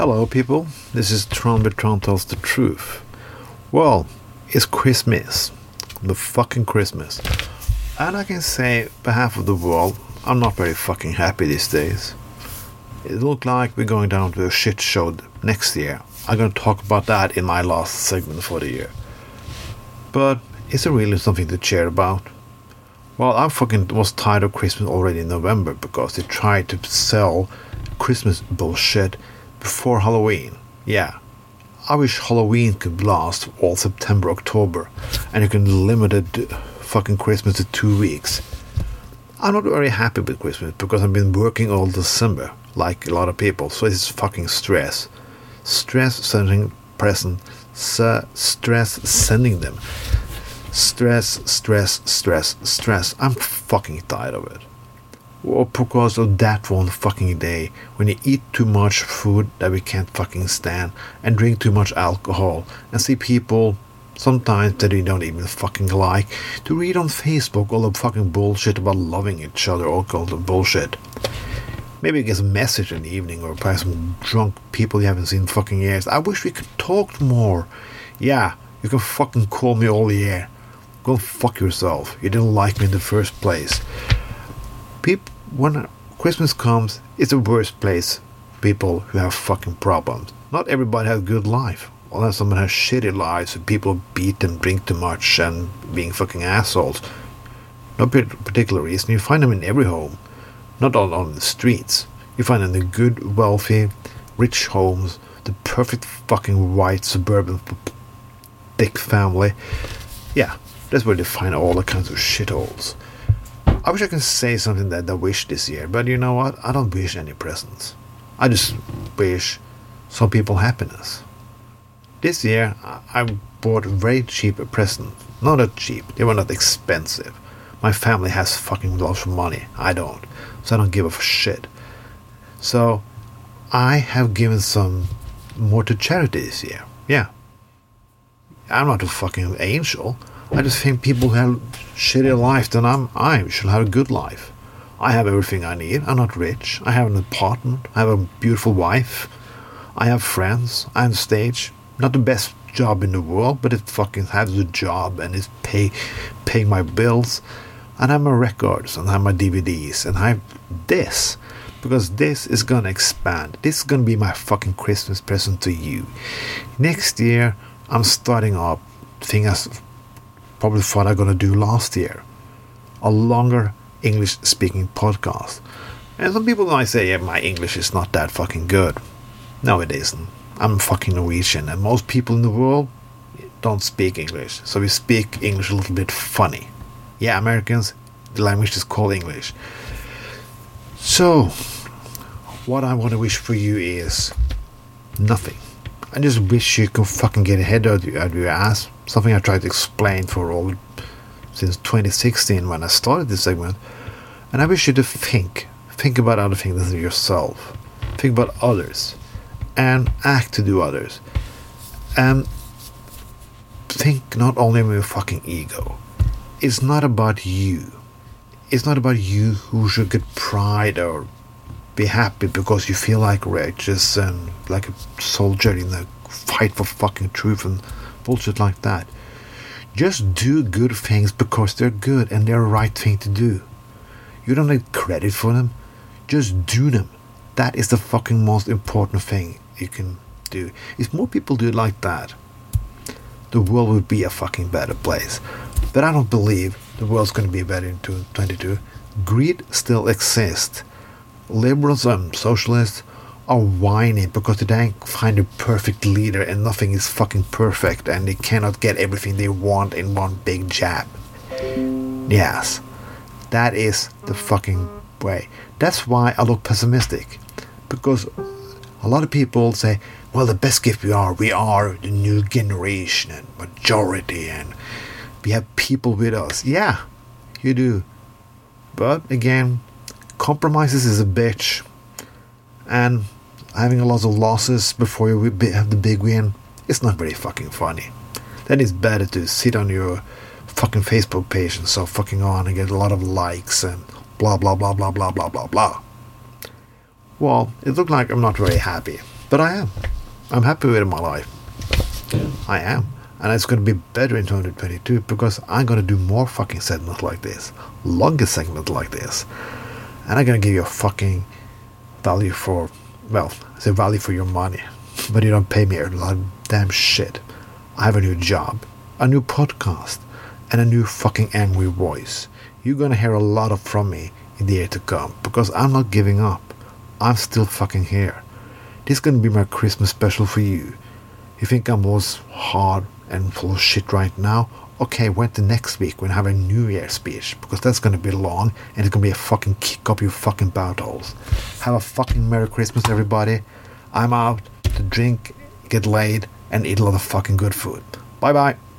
Hello, people. This is Tron but Tron Tells the Truth. Well, it's Christmas. The fucking Christmas. And I can say, behalf of the world, I'm not very fucking happy these days. It looks like we're going down to a shit show next year. I'm gonna talk about that in my last segment for the year. But is it really something to cheer about? Well, I fucking was tired of Christmas already in November because they tried to sell Christmas bullshit before Halloween. Yeah. I wish Halloween could last all September, October, and you can limit it fucking Christmas to two weeks. I'm not very happy with Christmas because I've been working all December, like a lot of people, so it's fucking stress. Stress sending present, stress sending them. Stress, stress, stress, stress. I'm fucking tired of it because of that one fucking day when you eat too much food that we can't fucking stand and drink too much alcohol and see people sometimes that we don't even fucking like to read on Facebook all the fucking bullshit about loving each other all the bullshit. Maybe it gets a message in the evening or by some drunk people you haven't seen fucking years. I wish we could talk more. Yeah, you can fucking call me all year. Go fuck yourself. You didn't like me in the first place people when Christmas comes, it's the worst place. People who have fucking problems. Not everybody has a good life. Unless someone has shitty lives, people beat and drink too much and being fucking assholes. No particular reason. You find them in every home, not all on the streets. You find them in the good, wealthy, rich homes, the perfect fucking white suburban thick family. Yeah, that's where they find all the kinds of shitholes. I wish I could say something that I wish this year, but you know what? I don't wish any presents. I just wish some people happiness. This year, I bought very cheap presents. Not that cheap, they were not expensive. My family has fucking lots of money. I don't. So I don't give a shit. So I have given some more to charity this year. Yeah. I'm not a fucking angel. I just think people who have shittier life than I'm, I should have a good life. I have everything I need. I'm not rich. I have an apartment. I have a beautiful wife. I have friends. I'm stage. Not the best job in the world, but it fucking has a job and it's pay paying my bills. And I have my records and I have my DVDs and I have this. Because this is gonna expand. This is gonna be my fucking Christmas present to you. Next year I'm starting up things probably what I'm going to do last year a longer English speaking podcast. And some people might say, yeah, my English is not that fucking good. No, it isn't. I'm fucking Norwegian, and most people in the world don't speak English. So we speak English a little bit funny. Yeah, Americans, the language is called English. So, what I want to wish for you is nothing. I just wish you could fucking get ahead of your ass something I tried to explain for all since 2016 when I started this segment. And I wish you to think, think about other things than yourself, think about others, and act to do others. And think not only of your fucking ego. It's not about you. It's not about you who should get pride or be happy because you feel like righteous and like a soldier in the fight for fucking truth and bullshit like that. Just do good things because they're good and they're the right thing to do. You don't need credit for them. Just do them. That is the fucking most important thing you can do. If more people do it like that, the world would be a fucking better place. But I don't believe the world's going to be better in 2022. Greed still exists. Liberals and socialists are whining because they don't find a perfect leader and nothing is fucking perfect and they cannot get everything they want in one big jab. Yes, that is the fucking way. That's why I look pessimistic. Because a lot of people say, well, the best gift we are, we are the new generation and majority and we have people with us. Yeah, you do. But again, compromises is a bitch. And having a lot of losses before you have the big win, it's not very fucking funny. Then it's better to sit on your fucking Facebook page and so fucking on and get a lot of likes and blah blah blah blah blah blah blah blah. Well, it looked like I'm not very happy. But I am. I'm happy with my life. I am. And it's going to be better in 2022 because I'm going to do more fucking segments like this. Longer segments like this. I'm not to give you a fucking value for, well, it's a value for your money. But you don't pay me a lot of damn shit. I have a new job, a new podcast, and a new fucking angry voice. You're to hear a lot of from me in the year to come because I'm not giving up. I'm still fucking here. This is to be my Christmas special for you. You think I'm always hard and full of shit right now? Okay, wait the next week when I have a New Year speech because that's going to be long and it's going to be a fucking kick up your fucking buttholes. Have a fucking Merry Christmas, everybody. I'm out to drink, get laid, and eat a lot of fucking good food. Bye bye.